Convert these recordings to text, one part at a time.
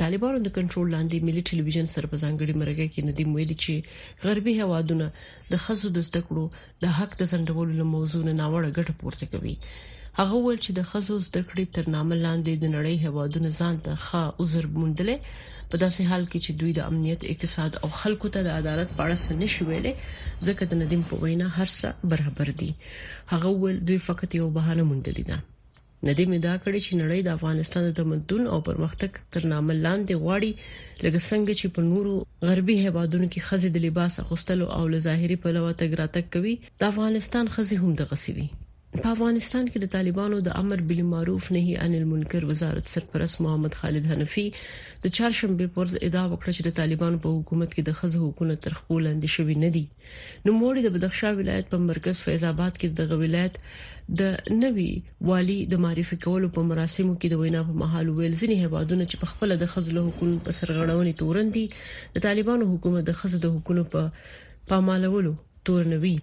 طالبانو د کنټرول لاندې ملي ټلویزیون سره په ځانګړي مرکه کې ندیم ویلي چې غربي هوادونه د خزو د زده کړو د حق د ځنډولو له موضوع نه ناوړه ګټه پورته کوي هغه ویل چې د خزو زده کړې تر نامه لاندې د نړۍ هوادونه ځان ته ښه عذر موندلې په داسې حال کې چې دوی د امنیت اقتصاد او خلکو ته د عدالت په اړه څه نشي ویلې ځکه د ندیم په وینا هر څه برابر دي هغه ویل دوی فقط یو بهانه موندلې ده نه دې مدا کړې چې نړۍ د افغانستان د تمدن او پرمختګ تر نامه لاندې غواړي لکه څنګه چې په نورو غربي هیوادونو کې خزې د لباس اخستلو او له ظاهري پلوه تګ راتګ کوي د افغانستان خزې هم د غسوي په افغانستان کې د طالبانو د امر بالمعروف نهي عن المنکر وزارت سرپرست محمد خالد حنفي د چهارشنبه پر ورځ ادعا وکړه چې د طالبانو په حکومت کې د خزو حقوقونه تر خپل لاندې شوي نه دي نوموړي د بدخشان ولایت په مرکز فیض اباد کې دغه ولایت د نوي والي د معرفي کولو په مراسمو کې د وینا په مهال ویل ځینې هیوادونه چې په خپل د خځو له حقوقو په سرغړونې تورن دي د طالبانو حکومت د خځو د حقوقو په پامالولو تورنوي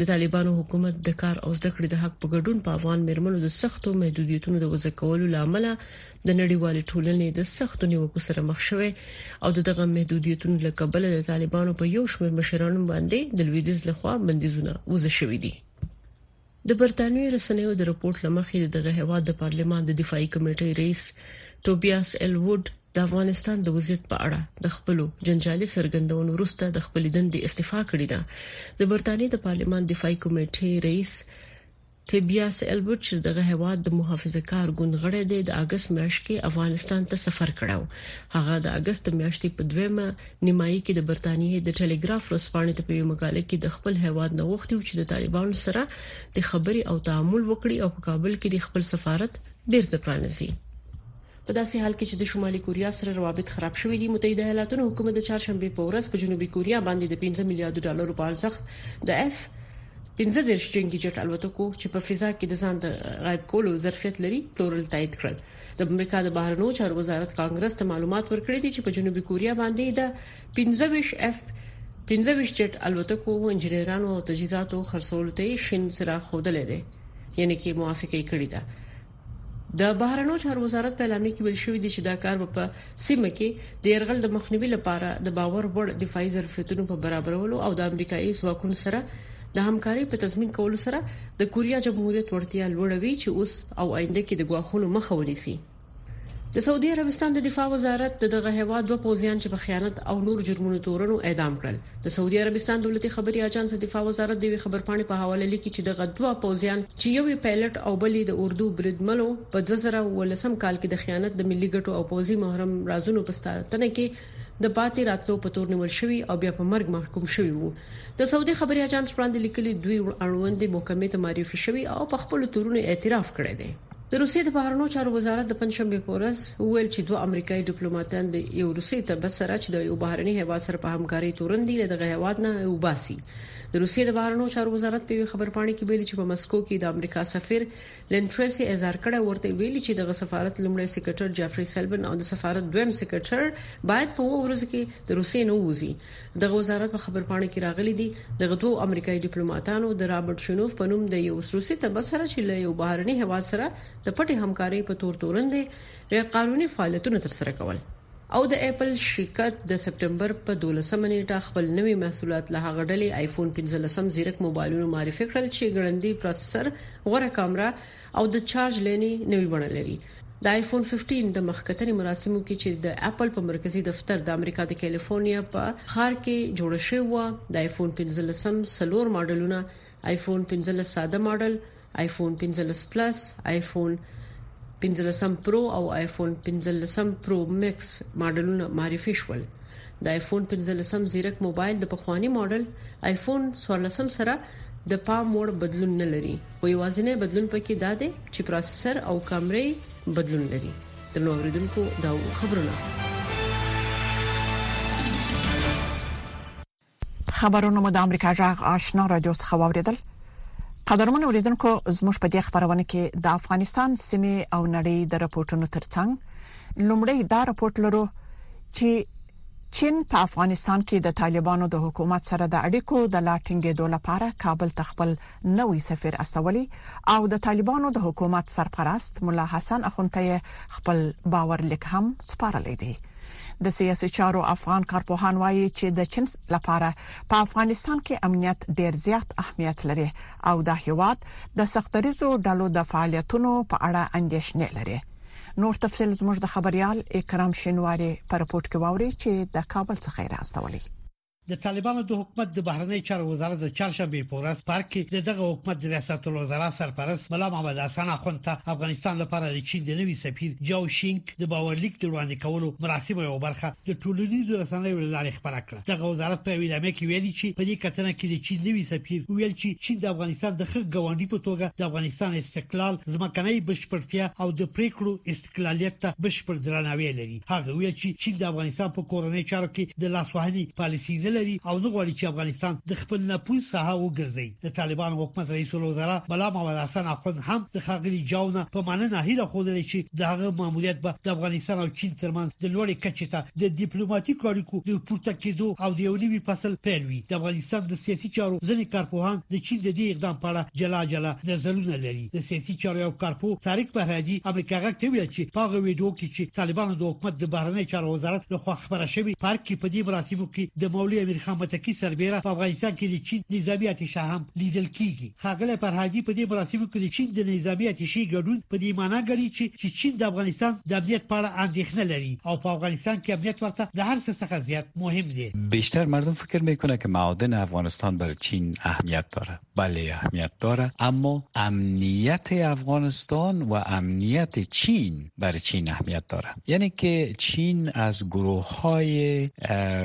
د طالبانو حکومت د کار او زده کړې د حق په ګډون په افغان مرمنو د سختو محدودیتونو د وځکولو لامل د نړیوالې ټولنې د سختو نیوکو سره مخ شوه او د دغه محدودیتونو له کبله د طالبانو په یو شمېر مشرانو باندې د لویدیز لخوا بندیزونه وضع شوې دي د برتانوي رسنیو د رپورت لمخې د دغه هوا د پارلمان د دفاعي کمیټې رئیس توبیاس الوود د افغانستان د وضعیت په اړه د خپل جنجالي سرګندونو وروسته د خپل دندې استعفا کړې ده د برتانیې د پارلمان دفاعي کمیټې رئیس تبیاس البرت چې دغه هیواد د محافظه کار ګوند غړی دی د اگست میاشت کې افغانستان ته سفر کړو هغه د اگست د میاشتې په دویمه نیمایي کې د برتانیې د ټلګراف ورځپاڼې ته په یو مقاله کې د خپل هیواد نه غوښتي چې د طالبانو سره د خبري او تعامل وکړي او په کابل کې د خپل سفارت بیرته پرانیزي په داسې حال کې چې د شمالي کوریا سره روابط خراب شوي دي متحده ایالاتو حکومت د چهارشنبه په ورځ په جنوبي کوریا باندې د 15 میلیارډ ډالرو په ارزښت د اف 15 جنگي جټ الوتکو چې په فضا کې د ځان د غایب کولو ظرفیت لري پلورل تایید کړل د امریکا د بهرنیو چارو وزارت کانګرس ته معلومات ورکړي دي چې په جنوبي کوریا باندې د 15 اف 15 جټ الوتکو انجنیرانو او تجهیزاتو خرڅولو ته شین سره خوده لیدي یعنی کې موافقه کړې ده د بهرنیو چارو وزارت په اعلامیه کې ویل شوی دی چې دا کار به په سیمه کې د يرغل د مخنیوي لپاره د باور وړ دفاعي ظرفیتونو په برابرولو او د امریکایي ځواکونو سره د همکارۍ په تضمین کولو سره د کوریا جمهوریت وړتیا لوړوي چې اوس او آینده کې د ګواښونو مخه ونیسي د سعودي عربستان د دفاع وزارت دغه هوا دوه پوځیان چې په خیانت او نور جرمونو تورنو اعدام کړل د سعودي عربستان دولتي خبري اژانس د دفاع وزارت د وی خبرپاڼې په حواله لیکي چې دغه دوه پوځیان چې یو پایلټ او بل د اردو بریدملو په 2019 کال کې د خیانت د ملي ګټو او پوځي محرم رازونو په ستاتنه کې د پاتې راتلو په تور نیول شوی او بیا په مرګ محکوم شوی وو د سعودي خبري اژانس وړاندې لیکلي دوی اړوند محکمې ته معرفي شوی او په خپل تورونو اعتراف کړی دی د روسیې د بهرنیو چارو وزارت د پنځشنبې په ورځ وویل چې دوه امریکایي ډیپلوماټان د یو روسي تبعیض سره چې د یو بهرني هیواد سره په همکارۍ تورن دي له دغه هیواد نه وباسي د روسیې د بهرنیو چارو وزارت په خبرپاڼه کې ویلي چې په مسکو کې د امریکا سفیر لنټریسي اظهار کړه ورته ویلي چې دغه سفارت لومړی سیکرټر جیفري سلبن او د سفارت دویم سیکرټر باید په وو ورځ کې د روسیې نه ووزي دغه وزارت په خبرپاڼه کې راغلي دي دغه دوه امریکایي ډیپلوماټانو د رابرټ شنوف په نوم د یو روسي تبع سره چې له یو بهرني هواد سره د پټې همکارۍ په تور تورن دي غیر قانوني فعالیتونه تر سره کول او د اپل شرکت د سپټمبر په 12 نیټه خپل نوي محصولات له هغه ډلې آیفون 15 زیرک موبایلونو معرفي کړل چې ګړندی پروسسر، غوره کامره او د چارج لینې نوې بڼه لري د آیفون 15 د مخکتنې مراسمو کې چې د اپل په مرکزی دفتر د امریکا د کیلیفورنیا په ښار کې جوړ شوی و د آیفون 15 سلور ماډلونه آیفون 15 ساده ماډل آیفون 15 پلس آیفون 15 پرو او آیفون 15 پرو مکس ماډلونه معرفي شول د آیفون 15 زیرک موبایل د پخوانی ماډل آیفون 14 سره د پام وړ بدلون نه لري خو یوازینی بدلون پکې دا دی چې پروسیسر او کامرې بدلون لري د نو اوریدونکو دا خبرونه خبرونه مو د امریکا جغ آشنا رادیو څخه واوریدل قدرمن اوریدونکو زموږ په دې خبرونه کې د افغانستان سیمه او نړۍ د راپورټونو ترڅنګ لومړی دا راپورټ لرو چې چین په افغانستان کې د طالبانو د حکومت سره د اړیکو د لا ټینګېدو لپاره کابل ته خپل نوی سفیر استولی او د طالبانو د حکومت سرپرست ملا حسن اخوند ته خپل باور لیک هم سپارلی دی د سیاسي چارو افغان کارپوهان وایي چې د چین لپاره په افغانستان کې امنیت ډیر زیات اهمیت لري او دا هیواد د سختریزو ډلو د فعالیتونو په اړه اندیشنې لري نور تفصيل زموږ د خبريال اکرام شینواری پر رپورت کې ووري چې د کابل څخه راستولې د طالبانو د حکومت د بهرنی چارو وزارت د چهارشنبه په ورځ په ارګ کې د دغه حکومت د ریاست الوزرا سرپرست ملا محمد حسن اخوند ته افغانستان لپاره د چین د نوي سفیر جاو شینګ د باورلیک د وړاندې کولو مراسم یو برخه د ټولنیزو رسنیو له لارې خبره کړه دغه وزارت په یوه اعلامیه کې ویلي چې په دې کتنه کې د چین نوي سفیر ویل چې چین د افغانستان د ښه ګاونډي په توګه د افغانستان استقلال ځمکنۍ بشپړتیا او د پریکړو ښکلالیت ته بشپړ درناوی لري هغه ویل چې چین د افغانستان په کورنۍ چارو کې د لاسوهنې پالیسي نه لري او نه غواړي چې افغانستان د خپل نفوذ ساحه وګرځي د طالبان حکومت رئیس الوزرا بلا محمد حسن اخوند هم د خاغلی جاونه په معنی نه هیله خوده چې د هغه ماموریت به د افغانستان او چین ترمنځ د لوړې کچې ته د ډیپلوماټیک اړیکو د پورته کېدو او د یو نوي فصل پیل وي د افغانستان د سیاسي چارو ځینې کارپوهان د چین د دې اقدام په اړه جلا جلا نظرونه لري د سیاسي چارو یو کارپوه طارق بهراجي امریکا غږ ته ویل چې په هغه ویډیو کې چې طالبانو د حکومت د بهرنی چارو وزارت له خوا خبره شوې په هر کې په دې مراسمو کې د مولوي امیر خان متقي سربېره په افغانستان کې د چین نظامی اتشه هم لیدل کیږي خاغلی بهراجي په دې مراسمو کې د چین د نظامی اتشې ګډون په دې معنی ګڼي چې چین د افغانستان د امنیت په اړه اندېښنه لري او په افغانستان کې امنیت ورته د هر څه څخه زیات مهم دی بیشتر مردم فکر میکنه که معادن افغانستان بر چین اهمیت داره بله اهمیت داره اما امنیت افغانستان و امنیت چین بر چین اهمیت داره یعنی که چین از گروه های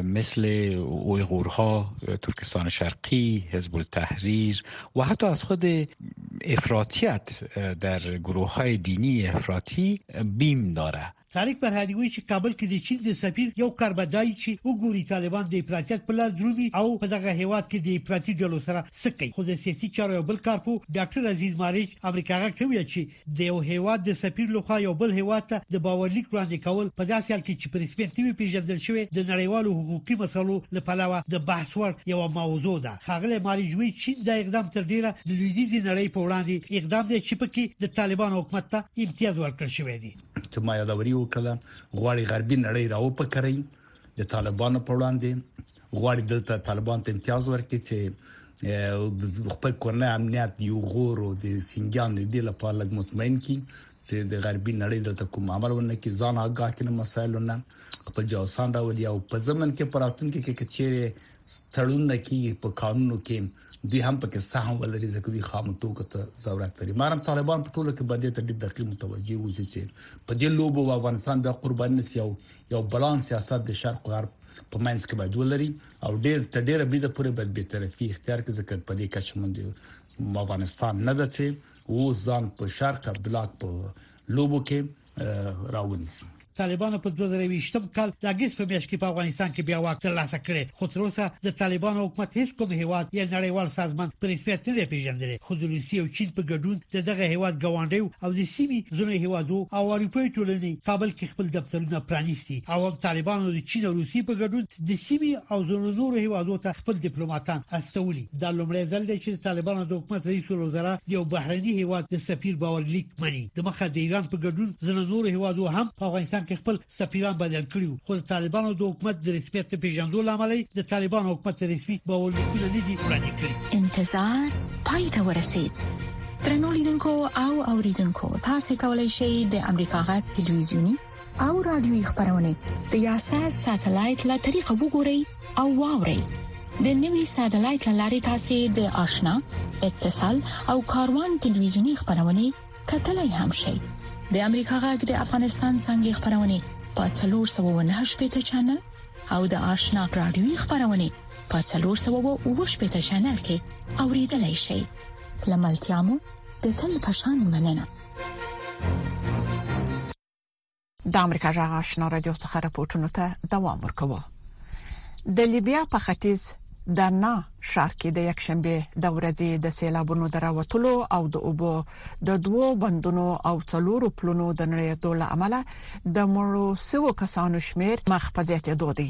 مثل اویغورها ترکستان شرقی حزب التحریر و حتی از خود افراطیت در گروه های دینی افراطی بیم داره طارق فرهادي وایي چې کابل کې د چین د سفیر یو کار به دا وي چې وګوري طالبان د افراطیت په لار درومي او په دغه هېواد کې د افراطي ډلو سره څه کوي خو د سیاسي چارو یو بل کارپوه ډاکټر عزیز مارج امریکا غږ ته وویل چې د یو هېواد د سفیر لخوا یو بل هېواد ته د باورلیک وړاندې کول په داسې حال کې چې په رسمیت نه وي پیژندل شوی د نړیوالو حقوقي مسلو له پلوه د بحث وړ یو موضوع ده ښاغلی مارج وایي چې دا اقدام تر ډیره د لویدیځې نړۍ په وړاندې اقدام دی چې پکې د طالبان حکومت ته امتیاز ورکړل شوی دی چې ما یادوري وکړه غواړي غربي نړۍ راوپکري د طالبانو په وړاندې غواړي دلته طالبان ته امتیاز ورکړي چې خپل کورنۍ امنیت یو غور او د سنگیان د دې لپاره لګ مطمئن کی چې د غربي نړۍ دلته کوم عمل ونه کی ځان آگاه کړي مسایلو نه خپل جاسان راولي او په زمن کې پراتون کې کې چیرې تړون نه کیږي په قانونو کې دوی هم پکې سهم ولري ځکه دوی خامو توکو ته ضرورت لري مارم طالبان په ټولو کې باندې ته ډېر دقیق متوجي وځي چې په دې لوبو او افغانستان بیا قرباني نسی او یو بلان سیاست د شرق او غرب په منځ کې باید ولري او ډېر تر ډېره بده پورې باید به طرفي اختیار کې ځکه په دې کچ مونږ افغانستان نه دته او ځان په شرق بلاک په لوبو کې راونیسي طالبانو په 2020 کال د اگست په میاشت کې په افغانستان کې بیا واک ترلاسه کړي خو تر اوسه د طالبانو حکومت هیڅ کوم هیواد یا نړیوال سازمان په رسمیت نه دی پیژندلی خو د روسیې او چین په ګډون د دغه هیواد ګاونډیو او د سیمې ځینو هیوادو او اروپایي ټولنې کابل کې خپل دفترونه پرانیستي او هم طالبانو د چین او روسیې په ګډون د سیمې او ځینو نورو هیوادو ته خپل ډیپلوماټان استولي دا لومړی ځل دی چې طالبانو د حکومت رئیس الوزرا یو بهرني هیواد د سفیر باورلیک مني د مخه د ایران په ګډون ځنه نور هیوادو هم په افغانستان کې خپل سفیران بدل کړي خو د طالبانو د حکومت د رسمیت په پیژندو لامل د طالبانو حکومت رسمي باورلیکونه نه دي وړاندې کړي انتظار پای ته ورسید ترنو لیدونکو او اوریدونکو تاسو کولی شئ د امریکا غټ ټلویزیونی او رادیوي خبرونه د یاشر ساتلایت له طریقو وګورئ او واورئ د نوي ساتلایت لارې تاسو د آشنا اتصال او کاروان ټلویزیونی خبرونه کتلای هم شئ د امریکا غږ د افغانستان څنګه خبرونه په 309 شپږ چنل او د آشنا رادیوي خبرونه په 309 شپږ چنل کې اوریدلای شئ لملتيامو د تل پشان مننه د امریکا جغ آشنا رادیو څخه راپورټونه ته دوام ورکوه د لیبیا په ختیځ د نا شهر کې د یک شنبه د ورځې د سیلابونو دراوتلو او د اوبو د دوو بندونو او څلورو پلونو د نړیدو لامل د مړو سو کسانو شمیر مخ په زیاتېدو دی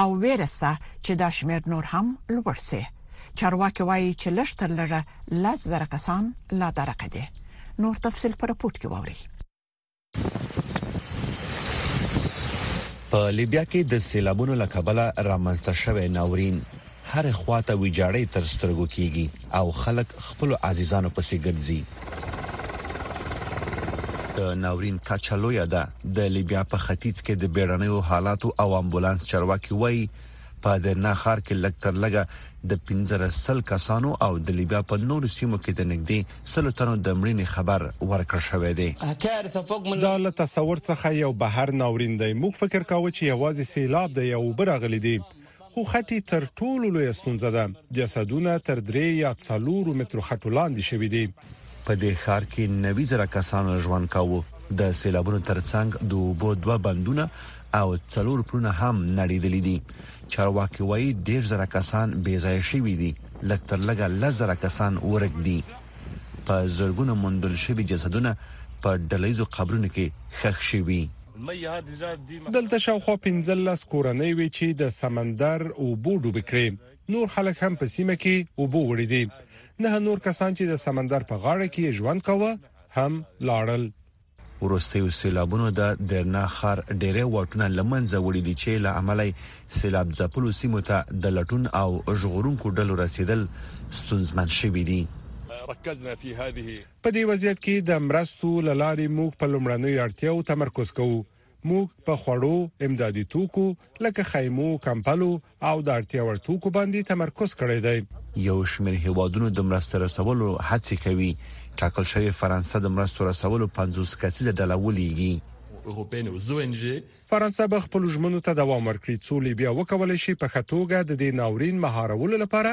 او ویرسته چې دا شمیر نور هم لوړ شي چارواکي وایي چې لږ تر لږه لس زره کسان لا درقه دي نور تفصيل پر رپورت کې ووري په لیبیا کې د سیلابونو لکبله رامنځته شوی ناورین هر خواته ویجاړی تر سترګو کیږي او خلک خپل عزیزانو پسې ګرځي د ناورین کچلویا ده د لیبیا په ختیځ کې د بیړنیو حالاتو او امبولانس چارواکي وایي په درنا ښار کې لږ تر لږه د پنځلس سل کسانو او د لیبیا په نورو سیمو کې د نږدې سلو تنو د مړینې خبر ورکړ شوی دی. دا له تصور څخه یو بهر ناورین دی. موږ فکر کاوه چې یوازې سیلاب دی او اوبه راغلي دي. خو خټې تر ټولو لویه ستونزه ده. جسدونه تر درې یا څلورو مترو خټو لاندې شوي دي. په دې ښار کې نوي زره کسانو ژوند کاوه. د سیلابونو ترڅنګ د اوبو دوه بندونه او څلور پلونه هم نړیدلي دي چارواکي وایي ډیر زره کسان بې ځایه شوي دي لږ تر لږه لس زره کسان ورک دي په زرګونو موندل شوي جسدونه په ډلیزو قبرونو کې خښ شوي دلته شاوخوا 15 کورنۍ وي چې د سمندر اوبو ډوبې کړې نور خلک هم په سیمه کې اوبو وړي دي نه نور کسان چې د سمندر په غاړه کې ژوند کاوه هم لاړل وروستیو سیلابونو د درنا ښار ډیری واټونه لمنځه وړي دي چې له امله سیلاب ځپلو سیمو ته د لټون او ژغورونکو ډلو رسیدل ستونزمن شوي دي رکزنا في هذه په دې وضعیت کې د مرستو له لارې موږ په لومړنیو اړتیاو تمرکز کوو. موږ په خوړو، امدادي توکو لکه خیمو، کمپلو او د اړتیا وړ توکو باندې تمرکز کړی دی. یو شمېر هېوادونو د مرستې رسولو هڅې کوي، ټاکل شوې فرانسه د مرستو رسولو پنځوس کسیزه ډله ولېږي. فرانسه به خپلو ژمنو ته دوام ورکړي، څو لیبیا وکولای شي په ښه توګه د دې ناورین مهارولو لپاره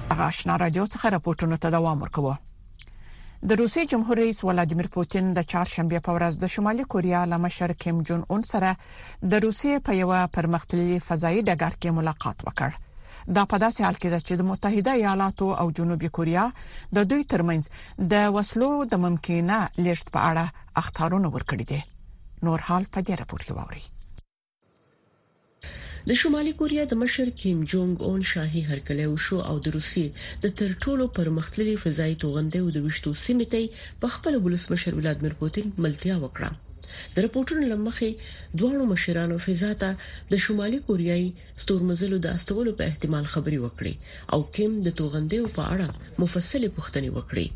هغه آشنا رادیو څخه راپورټونه ته دوام ورکوه د روسي جمهور رئیس ولادیمیر پوتین د چهارشنبه په ورځ د شمالي کوریا له مشر کیم جون اون سره د روسیې په یو پرمختللي فضایي ډګر کې ملاقات وکړ دا په داسې حال کې ده چې د متحده ایالاتو او جنوبي کوریا د دوی ترمنځ د وسلو د ممکنه لیږد په اړه اختارونه ورکړي دي نور حال په دې راپور کې ووري د شمالي کوریا د مشر کیم جونګ اون شاهي هرکلی وشو او د روسیې د تر ټولو پرمختللي فضایي توغندیو د وشتو سیمې ته په خپل ولسمشر ولادمیر پوتین ملتیا وکړه د رپورټونو لمخې دواړو مشرانو فضا ته د شمالي کوریایي ستورمزلو د استولو په احتمال خبري وکړي او کیم د توغندیو په اړه مفصلې پوښتنې وکړې.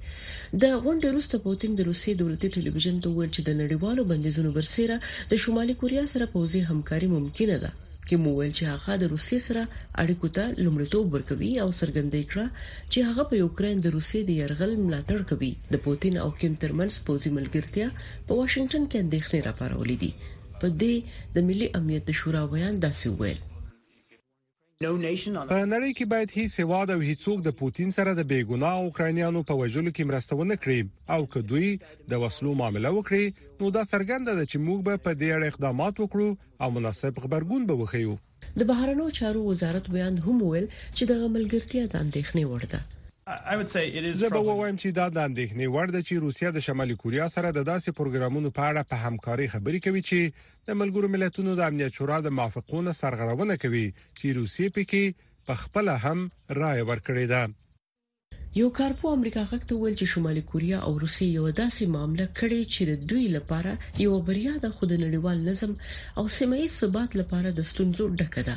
د غونډې وروسته پوتین د روسیې دولتي ټلویزیون ته وویل چې د نړیوالو بندیزونو برسیره د شمالي کوریا سره پوځي همکاري ممکنه ده. کیم وویل چې هغه د روسیې سره اړیکو ته لومړیتوب ورکوي او څرګنده یې کړه چې هغه په یوکراین د روسیې د یرغل ملاتړ کوي. د پوتین او کیم ترمنځ پوځي ملګرتیا په واشنګټن کې اندېښنې راپارولې دي. په دې د ملي امنیت د شورا ویاند داسې وویل. په نړۍ کې باید هیڅ هیواد او هیڅوک د پوتین سره د بې ګناه اوکراینیانو په وژلو کې مرسته ونه کړي او که دوی د وسلو معامله وکړي نو دا څرګنده ده چې موږ به په دې اړه اقدامات وکړو او مناسب غبرګون به وښیو د بهرنیو چارو وزارت ویاند هم وویل چې دغه ملګرتیا د اندېښنې وړ ده زه به ووایم چې دا د اندېښنې وړ ده چې روسیه د شمالي کوریا سره د داسې پروګرامونو په اړه په همکارۍ خبرې کوي چې د ملګرو ملتونو د امنیت شورا د موافقو نه سرغړونه کوي چې روسیې پکې په خپل هم رائے ورکړې ده یو کارپو امریکا غږ ته ویل چې شمالي کوریا او روسیې یو داسې معامله کړې چې د دوی لپاره یو بریا ده خو د نړیوال نظم او سیمه ییز ثبات لپاره د ستونزو ډکه ده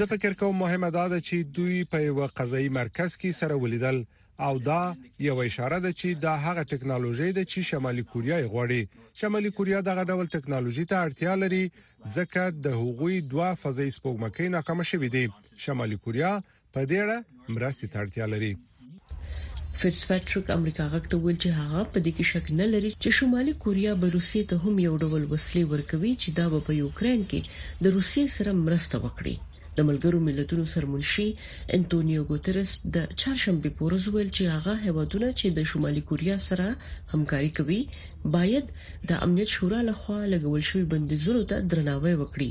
زه فکر کوم مهمه دا ده چې دوی په یو قضایي مرکز کې سره ولیدل او دا یو اشاره ده چې دا هغه ټیکنالوژي ده چې شمالي کوریا یې غواړي شمالي کوریا دغه ډول ټیکنالوژي ته اړتیا لري ځکه د هغوی دوه فضایي سپوږمکۍ ناکام شوې دي شمالي کوریا په دې اړه مرستې ته اړتیا لري. فیټزپاټریک امریکا غږ ته وویل چې هغه په دې کې شک نه لري چې شمالي کوریا به روسیې ته هم یو ډول وسلې ورکوي چې دا به په یوکرين کې د روسیې سره مرسته وکړي. د ملګرو ملتونو سرمنشي انټونیو ګوترس د چهارشنبې په ورځ ویل چې هغه هیوادونه چې د شمالي کوریا سره همکاري کوي باید د امنیت شورا لخوا لګول شوی بندیزونو ته درناوی وکړي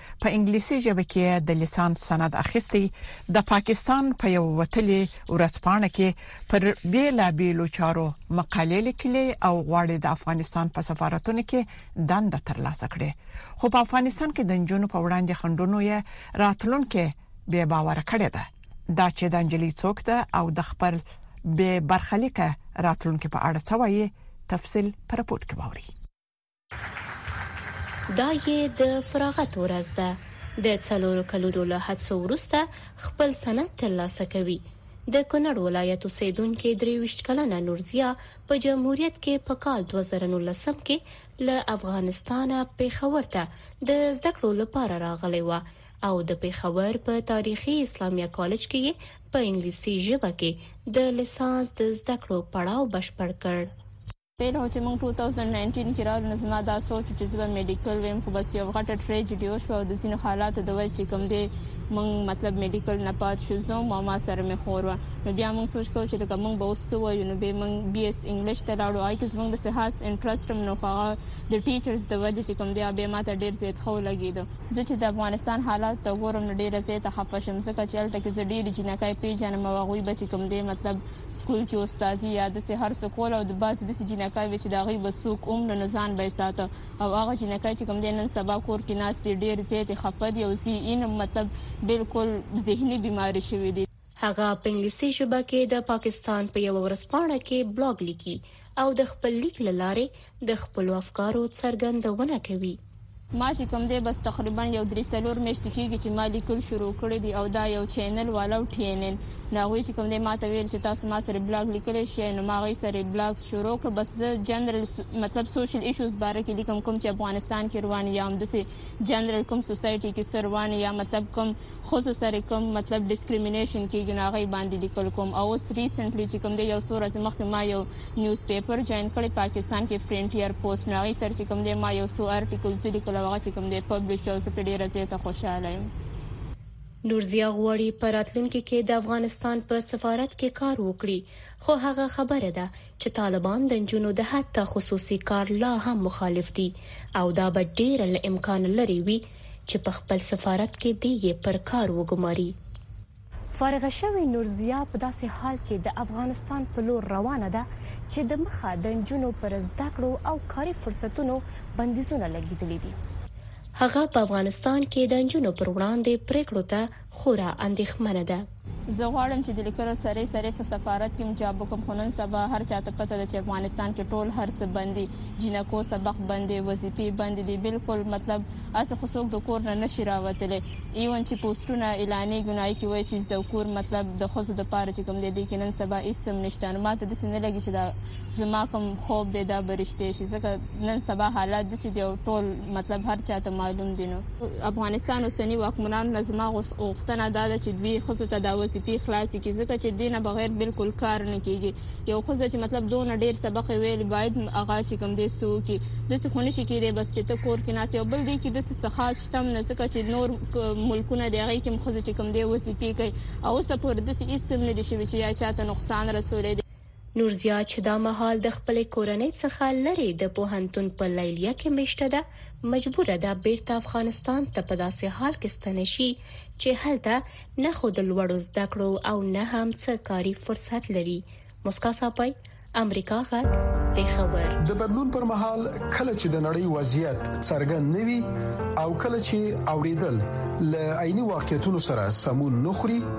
په انګلیسي ژبه کې د لیسانس سند اخیستی د پاکستان په یو وتلي ورځپاڼه کې پر بیلا بیلو چارو مقالې لیکلي او غواړي د افغانستان په سفارتونو کې دنده ترلاسه کړي خو په افغانستان کې د جنونو په وړاندې خندونو یې راتلونکي به باور کړی ده دا چې د انجلی څوک ده او د خپل به برخلیک راتلونکي په اړه څه وایي تفصيل پر پورت کې ووري دا یې د فراغت ورځ ده د څلورو کلونو له هڅو وروسته خپل سند ترلاسه کوي د کونړ ولایت اوسیدونکې 23 کلنه نورزیا په جمهوریت کې په کال 2019 کې له افغانستانه پیښور ته د زده کړو لپاره راغلی و او د پیښور په تاریخي اسلامي کالج کې په انګلیسي ژبه کې د لیسانس د زده کړو پړاو بشپړ کړ تیر خو چې موږ 2019 کې راغلو نو زما دا سوچ چې زه به میډیکل ویم خو بس یو غټه ټریجډي وشو او د ځینو حالاتو د وجې چې کوم دی موږ مطلب میډیکل نه پات شو زه او ما سره مې خور و نو بیا موږ سوچ کوو چې لکه موږ به اوس څه وایو نو به موږ بي اس انګلیش ته لاړو آی کې زموږ د سهاس انټرست هم نو هغه د ټیچرز د وجې چې کوم دی به ما ته ډیر زیات خو لګیدو زه چې د افغانستان حالات ته ګورم نو ډیر زیات خفه شم ځکه چې الته کې زه ډیر جنکای پیژنم او هغه به چې کوم دی مطلب سکول کی استاذی یا دسی هر څه کول او بعضی دسی جینکای وی چی دهغوی به څوک اوم نه نو ځان به یی ساته او هغه جینکای چی کوم دی نن سبا کور کی ناست دی ډیر زیاتی خفه دی او زی این مطلب بلکل ذهنی بیماری شوی دی. هغه په انګلیسي ژبه کې د پاکستان په یوه ورځپاڼه کې بلاګ لیکي او د خپل لیک له لارې د خپلو افکارو څرګندونه کوي. ما چې کوم دی بس تقریبا یو درې څلور میاشتې کیږي چې ما لیکل شروع کړي دي او دا یو چینل والا او ټي ان ان نو هغوی چې کوم دی ما ته ویل چې تاسو ما سره بلاګ لیکلی شئ نو ما هغوی سره بلاګ شروع کړ بس زه جنرل مطلب سوشل ایشوز باره کې لیکم کوم چې افغانستان کې روان یا همداسې جنرل کوم سوسایټي کې څه روان یا مطلب کوم ښځو سره کوم مطلب ډیسکریمینیشن کیږي نو هغه باندې لیکل کوم او اوس ریسنټلی چې کوم دی یو څو ورځې مخکې ما یو نیوز پیپر جوائن کړی پاکستان کې فرنټیر پوسټ نو هغه سره چې کوم دی ما یو څو ارټیکلز ولیکل او هغه چې کوم دی پبلش او زه په ډیره زیاته خوشاله یم نورزیا غواړي په راتلونکي کې د افغانستان په سفارت کې کار وکړي خو هغه خبره ده چې طالبان د نجونو د حتی خصوصي کار لا هم مخالف دي او دا به ډیره له امکان لري وي چې په خپل سفارت کې دې یې پر کار وګماري. فارغه شوې نورضیا په داسې حال کې د افغانستان په لور روانه ده چې د مخه د نجونو پر زده کړو او کاري فرصتونو بندیزونه لګېدلي دي. هغه په افغانستان کې د نجونو پر وړاندې پرېکړو ته خورا اندېښمنه ده. زه غواړم چې د لیکلو سرې سرې په سفارت کې هم جاب وکړم خو نن سبا هر چاته پته ده چې افغانستان کې ټول هر څه بند دي جینکو سبق بند دی وظیفې بند دي بالکل مطلب اسې خو څوک د کور نه نشي راوتلی ایون چې پوسټونه اعلانې ګنای کې وای چې زده کور مطلب د خزو د پاره چې کوم دی دې کې نن سبا هیڅ هم نشته نو ماته د سینې لګي چې دا زما کوم خوب دی دا به رشتې شي ځکه نن سبا حالات داسې دي او ټول مطلب هر چا ته معلوم دي نو افغانستان اوسني واکمنانو نه زما غوښتنه دا ده چې دوی ښځو ته دا وظیفې خلاصې کړي ځکه چې دې نه بغیر بالکل کار نه کیږي یو ښځه چې مطلب دونه ډیر سبق ویل باید هغه چې کوم دې سو کې داسې خو نشي کېدی بس چې ته کور کې ناست یو بل دې کې داسې څه خاص شته هم نه ځکه چې نور ملکونه دی هغې کې هم ښځې چې کوم دې وظیفې کوي او اوسه پورې داسې هیڅ هم نه دي شوي چې یا چاته نقصان رسولی دی نورزیات چې دا مهال د خپلې کورنۍ څخه لرې د پوهنتون په لیلیه کې میشته ده، مجبوره ده بیرته افغانستان ته په داسې حال کې ستنه شي چې هلته نه خو د لوړو زده کړو او نه هم څه کاري فرصت لري. مسکا ساپی، امریکا غږ، پېښور. د بدلون پر مهال کله چې د نړۍ وضعیت څرګند نه وي او کله چې اوریدل له عیني واقعیتونو سره سمون نه خوري،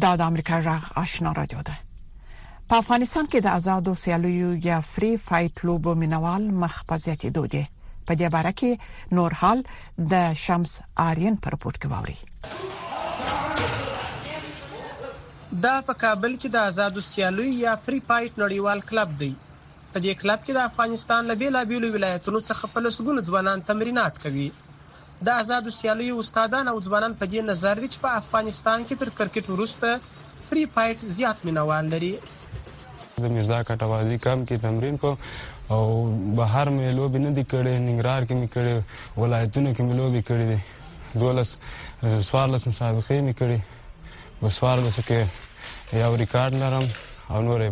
دا د امریکا غږ آشنا رادیو ده په افغانستان کې د آزادو سیالیو یا فری فایټ لوبو مینوال مخ په زیاتېدو دي په دې باره کې نور حال د شمس آرین پر رپورت کې ووري دا په کابل کې د آزادو سیالیو یا فری فایټ نړیوال کلب دی په دې کلب کې د افغانستان له بیلابیلو ولایتونو څخه په لسګونو ځوانان تمرینات کوي د ازادو سیالیو استادان او ځوانان په دې نظر دي چې په افغانستان کې تر کرکټ وروسته فري فایټ زیات مینوال لري. د میرزا کټوازي کمپ کې تمرین کوم او بهر مې لوبې نه دي کړې، ننګرهار کې مې کړې، ولایتونو کې مې لوبې کړې دي، دولس څوارلس مسابقې مې کړي، په څوارلسو کې یو ریکارډ لرم او نورې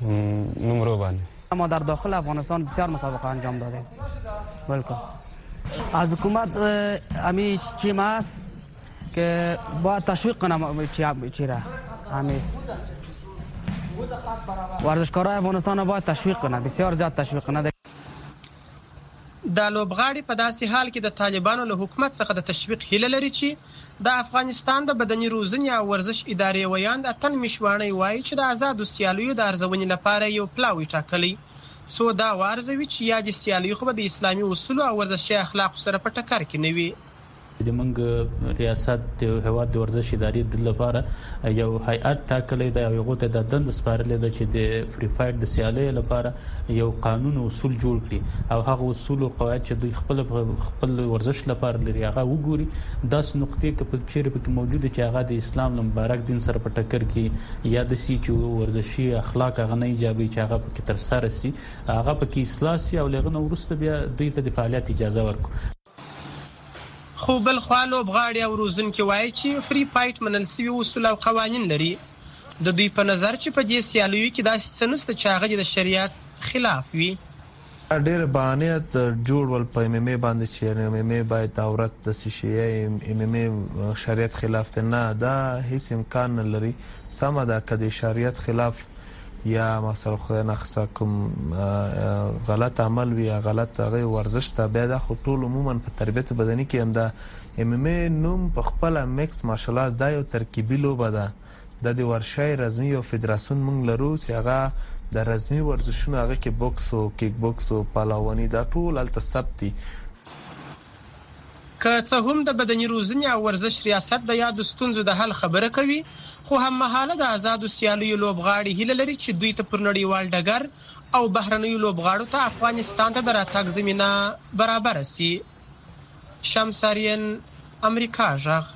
نمرو باندې ما در داخل افغانستان بسیار مسابقه انجام دادیم بلکل از حکومت امی چی ما است که با تشویق کنم چی را امی ورزشکارای افغانستان باید تشویق کنه بسیار زیاد تشویق کنه دا لوبغاړي په داسې حال کې د طالبانو له حکومت څخه د تشویق هیله لري چې د افغانستان د بدني روزنې او ورزش ادارې ویاند اتن میشواڼی وايي چې د ازادو سیالیو د ارزونې لپاره یې یو پلاوی ټاکلی څو دا وارزوي چې یادې سیالۍ خو به د اسلامي اصولو او ورزشي اخلاقو سره په ټکر کې نه وي. زمونږ ریاست د هیواد د ورزش ادارې د لپاره یو هیئت ټاکلی دی او هغه ته د دند سپارلې ده چې د فری فایټ د سیالۍ لپاره یو قانون او اصول جوړ کړي او هغه اصول او قواعد چې دوی خپل خپل ورزش لپاره لري هغه وګوري داس نقطې کې په چیرې پکې موجود چې هغه د اسلام مبارک دین سره په ټکر کې یا د سی چې ورزشي اخلاق هغه نه ایجابي چې هغه پکې تر سره سي هغه پکې اصلاح سي او لغنه ورسته بیا دوی ته د فعالیت اجازه ورکړي خو بل خوا لوبغاړي او روزونکي وايي چې فري فایټ منل شوي اصول او قوانین لري. د دوی په نظر چې په دې سیالیو کې داسې څه نشته چې هغه دې د شریعت خلاف وي. دا ډیر بهانې جوړ ول په ایم ایم ای باندې چې یعنې ایم ایم ای باید دا ورت داسې شي یا ایم ایم ای شریعت خلاف دی. نه دا هیڅ امکان نه لري. سمه ده که د شریعت خلاف. یا ما سره خدای نه خسته کوم غلط عمل وی یا غلط هغه ورزش ته بیا د ټول عموما په تربیت بدني کې هم دا ام ام ای نوم په خپل میکس مارشل آرټس دا یو ترکیبي لوبه ده د دې ورشای رزمي او فدراسیون مونږ لرو چې هغه د رزمي ورزشونو هغه کې بوکس او کیک بوکس او پالاوانی دا ټول الته ثبت دي که څه هم د بدني روزنې او ورزش ریاست د یادو ستونزو د حل خبره کوي، خو هممهاله د ازادو سیالیو لوبغاړي هیله لري چې دوی ته پر نړیوال ډګر او بهرنیو لوبغاړو ته افغانستان ته د راتګ زمینه برابره شي. شمس آرین، امریکا غږ.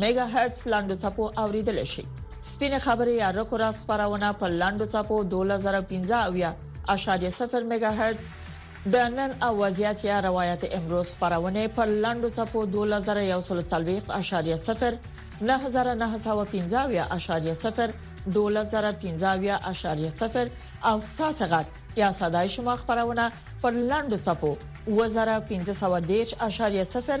میګا هرتز لاندو چپو اوریدل شي سپینه خبره یا رکو راز خبرونه په لاندو چپو 2015.0 میگا هرتز د نن او وضعیت یا روایت امروز خبرونه په لاندو چپو 2041.0 9915.0 2015.0 او تاسو غږ یا صداي شما خبرونه په لاندو چپو 2015.0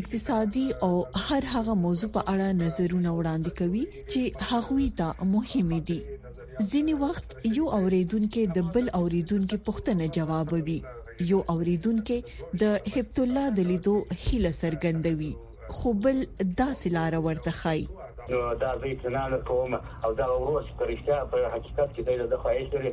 اقتصادي او هر هغه موضوع په اړه نظرونه وړاندې کوي چې هغوی ته مهم دي ځینې وخت یو اوریدونکو د بل اوریدونکو پوښتنه جوابوي یو اوریدونکو د هبت الله د لیدو هیله څرګندوي خو بل داسې لار ورته خای نو دا زه اطمینان کوم او دا ورور چې پرشته په حقیقت کې دی د خوښ لري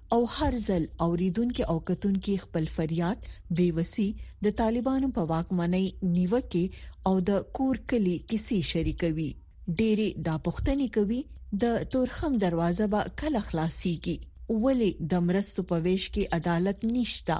او هر ځل اوریدونکو او کتونکو خپل فریاد بیوسی د طالبانو په واکمنۍ نیوکه او د کور کلی کیسې شریکوي ډېری دا پښتني کوي د تورخم دروازه به کله خلاصيږي ولې د مرستو په ویش کې عدالت نشته